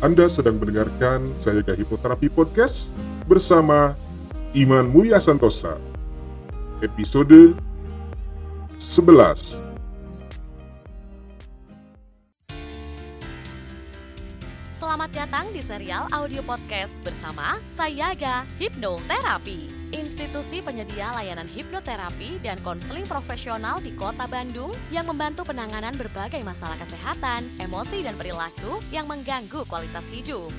Anda sedang mendengarkan saya Hipoterapi Podcast bersama Iman Mulia Santosa. Episode 11. Selamat datang di serial audio podcast bersama Sayaga Hipnoterapi. Institusi penyedia layanan hipnoterapi dan konseling profesional di Kota Bandung yang membantu penanganan berbagai masalah kesehatan, emosi, dan perilaku yang mengganggu kualitas hidup.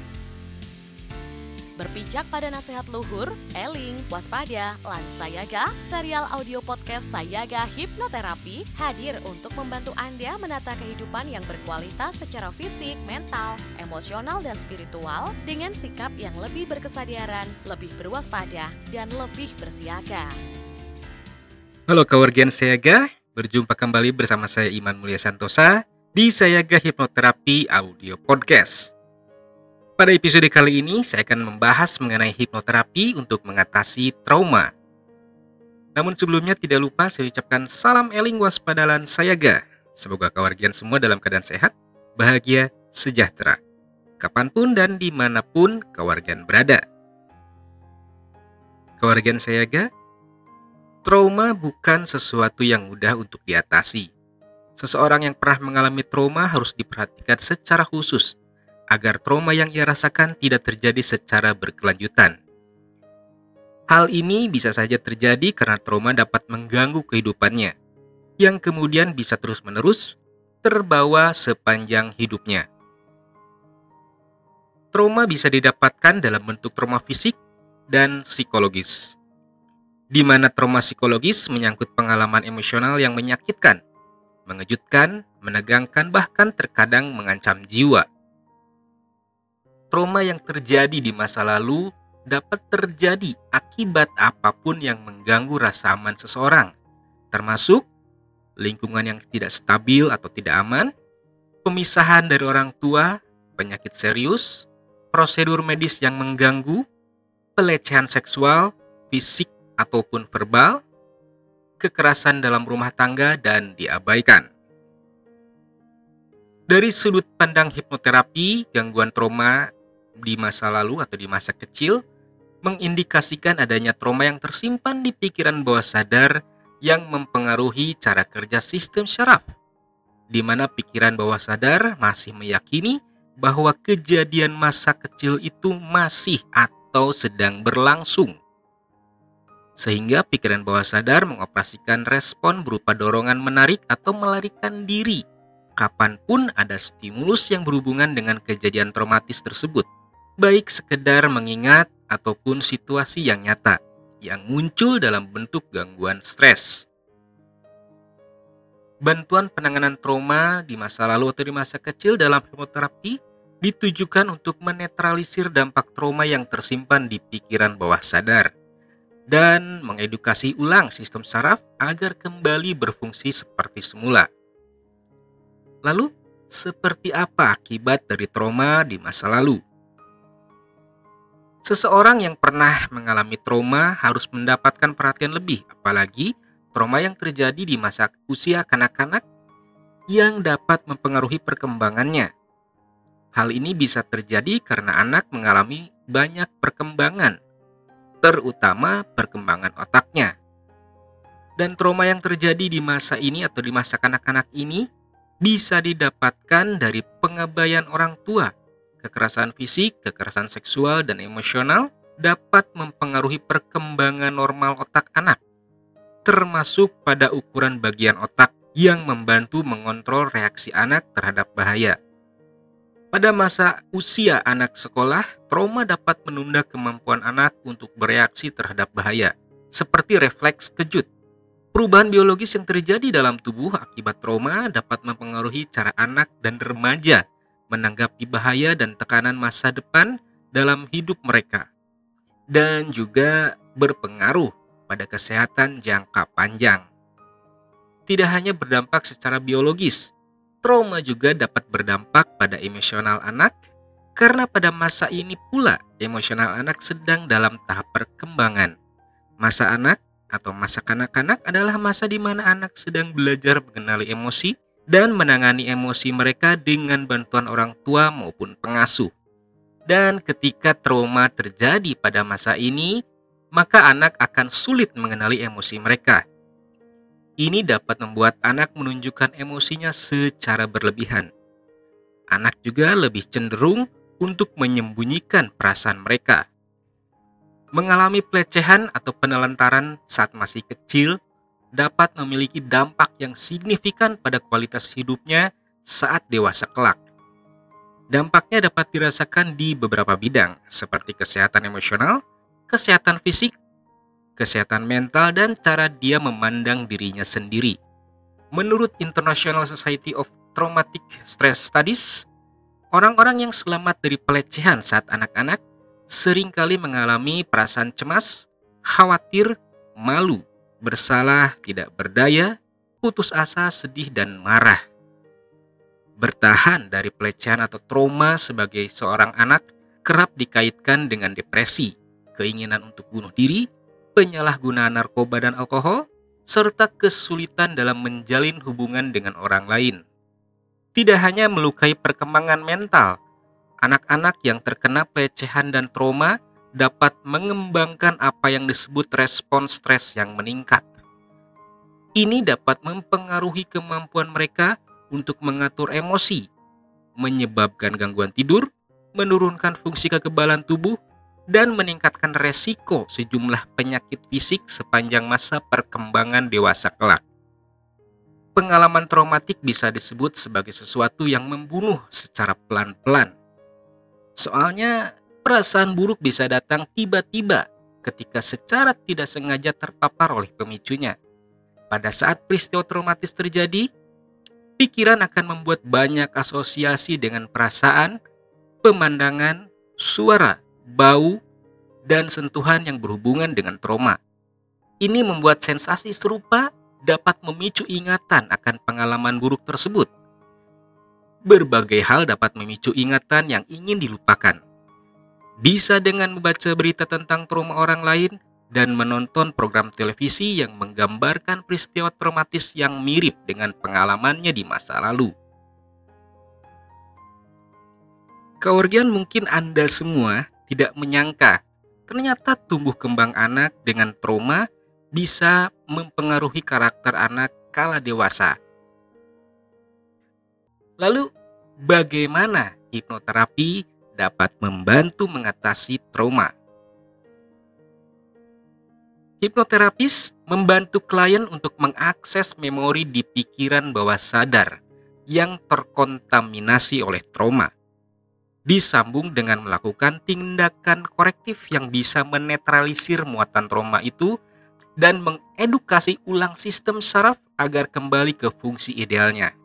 Berpijak pada nasihat luhur, eling, waspada, Sayaga, serial audio podcast Sayaga Hipnoterapi hadir untuk membantu Anda menata kehidupan yang berkualitas secara fisik, mental, emosional, dan spiritual dengan sikap yang lebih berkesadaran, lebih berwaspada, dan lebih bersiaga. Halo kawargian Sayaga, berjumpa kembali bersama saya Iman Mulia Santosa di Sayaga Hipnoterapi Audio Podcast. Pada episode kali ini, saya akan membahas mengenai hipnoterapi untuk mengatasi trauma. Namun sebelumnya tidak lupa saya ucapkan salam eling waspadalan sayaga. Semoga kewargian semua dalam keadaan sehat, bahagia, sejahtera. Kapan pun dan di mana pun kewargian berada. Kewargian sayaga, trauma bukan sesuatu yang mudah untuk diatasi. Seseorang yang pernah mengalami trauma harus diperhatikan secara khusus agar trauma yang ia rasakan tidak terjadi secara berkelanjutan. Hal ini bisa saja terjadi karena trauma dapat mengganggu kehidupannya, yang kemudian bisa terus-menerus terbawa sepanjang hidupnya. Trauma bisa didapatkan dalam bentuk trauma fisik dan psikologis, di mana trauma psikologis menyangkut pengalaman emosional yang menyakitkan, mengejutkan, menegangkan, bahkan terkadang mengancam jiwa trauma yang terjadi di masa lalu dapat terjadi akibat apa pun yang mengganggu rasa aman seseorang, termasuk lingkungan yang tidak stabil atau tidak aman, pemisahan dari orang tua, penyakit serius, prosedur medis yang mengganggu, pelecehan seksual, fisik ataupun verbal, kekerasan dalam rumah tangga, dan diabaikan. Dari sudut pandang hipnoterapi, gangguan trauma di masa lalu atau di masa kecil mengindikasikan adanya trauma yang tersimpan di pikiran bawah sadar yang mempengaruhi cara kerja sistem syaraf, di mana pikiran bawah sadar masih meyakini bahwa kejadian masa kecil itu masih atau sedang berlangsung. Sehingga pikiran bawah sadar mengoperasikan respon berupa dorongan menarik atau melarikan diri kapan pun ada stimulus yang berhubungan dengan kejadian traumatis tersebut baik sekedar mengingat ataupun situasi yang nyata yang muncul dalam bentuk gangguan stres. Bantuan penanganan trauma di masa lalu atau di masa kecil dalam hipnoterapi ditujukan untuk menetralisir dampak trauma yang tersimpan di pikiran bawah sadar dan mengedukasi ulang sistem saraf agar kembali berfungsi seperti semula. Lalu, seperti apa akibat dari trauma di masa lalu? Seseorang yang pernah mengalami trauma harus mendapatkan perhatian lebih, apalagi trauma yang terjadi di masa usia kanak-kanak yang dapat mempengaruhi perkembangannya. Hal ini bisa terjadi karena anak mengalami banyak perkembangan, terutama perkembangan otaknya. Dan trauma yang terjadi di masa ini atau di masa kanak-kanak ini bisa didapatkan dari pengabaian orang tua Kekerasan fisik, kekerasan seksual, dan emosional dapat mempengaruhi perkembangan normal otak anak, termasuk pada ukuran bagian otak yang membantu mengontrol reaksi anak terhadap bahaya. Pada masa usia anak sekolah, trauma dapat menunda kemampuan anak untuk bereaksi terhadap bahaya, seperti refleks kejut. Perubahan biologis yang terjadi dalam tubuh akibat trauma dapat mempengaruhi cara anak dan remaja menanggapi bahaya dan tekanan masa depan dalam hidup mereka, dan juga berpengaruh pada kesehatan jangka panjang. Tidak hanya berdampak secara biologis, trauma juga dapat berdampak pada emosional anak, karena pada masa ini pula emosional anak sedang dalam tahap perkembangan. Masa anak atau masa kanak-kanak adalah masa di mana anak sedang belajar mengenali emosi dan menangani emosi mereka dengan bantuan orang tua maupun pengasuh. Dan ketika trauma terjadi pada masa ini, maka anak akan sulit mengenali emosi mereka. Ini dapat membuat anak menunjukkan emosinya secara berlebihan. Anak juga lebih cenderung untuk menyembunyikan perasaan mereka. Mengalami pelecehan atau penelantaran saat masih kecil dapat memiliki dampak yang signifikan pada kualitas hidupnya saat dewasa kelak. Dampaknya dapat dirasakan di beberapa bidang, seperti kesehatan emosional, kesehatan fisik, kesehatan mental, dan cara dia memandang dirinya sendiri. Menurut International Society of Traumatic Stress Studies, orang-orang yang selamat dari pelecehan saat anak-anak sering kali mengalami perasaan cemas, khawatir, malu, bersalah, tidak berdaya, putus asa, sedih, dan marah. Bertahan dari pelecehan atau trauma sebagai seorang anak kerap dikaitkan dengan depresi, keinginan untuk bunuh diri, penyalahgunaan narkoba dan alkohol, serta kesulitan dalam menjalin hubungan dengan orang lain. Tidak hanya melukai perkembangan mental, anak-anak yang terkena pelecehan dan trauma dapat mengembangkan apa yang disebut respon stres yang meningkat. Ini dapat mempengaruhi kemampuan mereka untuk mengatur emosi, menyebabkan gangguan tidur, menurunkan fungsi kekebalan tubuh, dan meningkatkan resiko sejumlah penyakit fisik sepanjang masa perkembangan dewasa kelak. Pengalaman traumatik bisa disebut sebagai sesuatu yang membunuh secara pelan-pelan. Soalnya, Perasaan buruk bisa datang tiba-tiba ketika secara tidak sengaja terpapar oleh pemicunya. Pada saat peristiwa traumatis terjadi, pikiran akan membuat banyak asosiasi dengan perasaan, pemandangan, suara, bau, dan sentuhan yang berhubungan dengan trauma. Ini membuat sensasi serupa dapat memicu ingatan akan pengalaman buruk tersebut. Berbagai hal dapat memicu ingatan yang ingin dilupakan bisa dengan membaca berita tentang trauma orang lain dan menonton program televisi yang menggambarkan peristiwa traumatis yang mirip dengan pengalamannya di masa lalu. Kewargian mungkin Anda semua tidak menyangka ternyata tumbuh kembang anak dengan trauma bisa mempengaruhi karakter anak kala dewasa. Lalu, bagaimana hipnoterapi dapat membantu mengatasi trauma. Hipnoterapis membantu klien untuk mengakses memori di pikiran bawah sadar yang terkontaminasi oleh trauma. Disambung dengan melakukan tindakan korektif yang bisa menetralisir muatan trauma itu dan mengedukasi ulang sistem saraf agar kembali ke fungsi idealnya.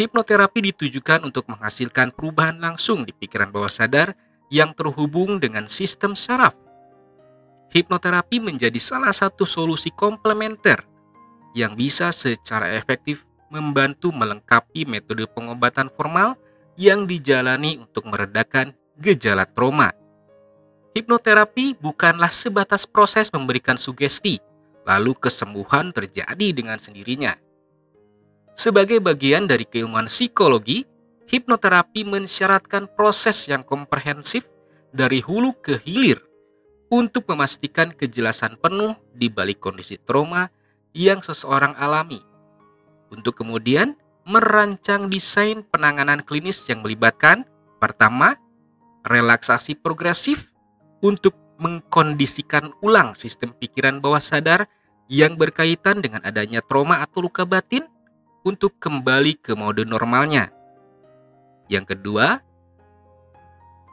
Hipnoterapi ditujukan untuk menghasilkan perubahan langsung di pikiran bawah sadar yang terhubung dengan sistem saraf. Hipnoterapi menjadi salah satu solusi komplementer yang bisa secara efektif membantu melengkapi metode pengobatan formal yang dijalani untuk meredakan gejala trauma. Hipnoterapi bukanlah sebatas proses memberikan sugesti, lalu kesembuhan terjadi dengan sendirinya sebagai bagian dari keilmuan psikologi, hipnoterapi mensyaratkan proses yang komprehensif dari hulu ke hilir untuk memastikan kejelasan penuh di balik kondisi trauma yang seseorang alami. Untuk kemudian merancang desain penanganan klinis yang melibatkan pertama, relaksasi progresif untuk mengkondisikan ulang sistem pikiran bawah sadar yang berkaitan dengan adanya trauma atau luka batin untuk kembali ke mode normalnya. Yang kedua,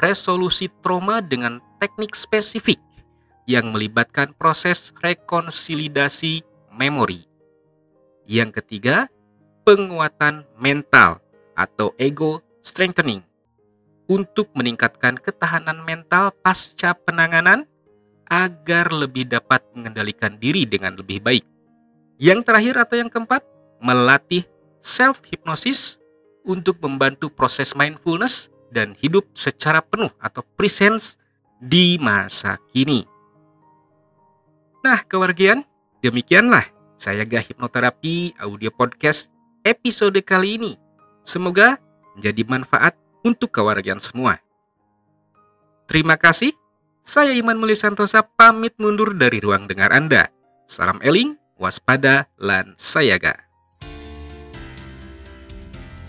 resolusi trauma dengan teknik spesifik yang melibatkan proses rekonsilidasi memori. Yang ketiga, penguatan mental atau ego strengthening untuk meningkatkan ketahanan mental pasca penanganan agar lebih dapat mengendalikan diri dengan lebih baik. Yang terakhir atau yang keempat, melatih self hypnosis untuk membantu proses mindfulness dan hidup secara penuh atau presence di masa kini. Nah, kewargian, demikianlah saya gak hipnoterapi audio podcast episode kali ini. Semoga menjadi manfaat untuk kewargian semua. Terima kasih. Saya Iman Muli Santosa pamit mundur dari ruang dengar Anda. Salam eling, waspada, lan sayaga.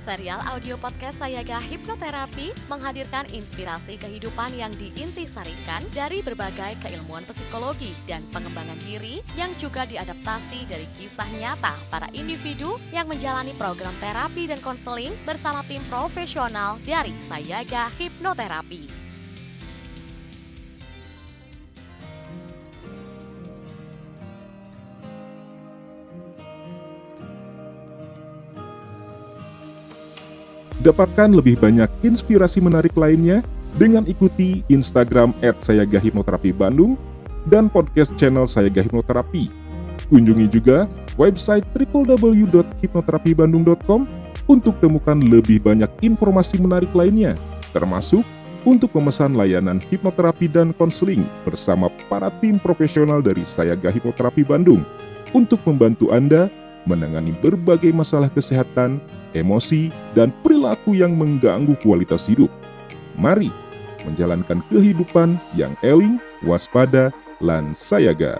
Serial audio podcast Sayaga Hipnoterapi menghadirkan inspirasi kehidupan yang diintisarikan dari berbagai keilmuan psikologi dan pengembangan diri yang juga diadaptasi dari kisah nyata para individu yang menjalani program terapi dan konseling bersama tim profesional dari Sayaga Hipnoterapi. Dapatkan lebih banyak inspirasi menarik lainnya dengan ikuti Instagram @sayagahipnoterapi Bandung dan podcast channel Sayaga Hipnoterapi. Kunjungi juga website www.hipnoterapibandung.com untuk temukan lebih banyak informasi menarik lainnya, termasuk untuk memesan layanan hipnoterapi dan konseling bersama para tim profesional dari Sayaga Hipnoterapi Bandung untuk membantu Anda menangani berbagai masalah kesehatan emosi, dan perilaku yang mengganggu kualitas hidup. Mari menjalankan kehidupan yang eling, waspada, lan sayaga.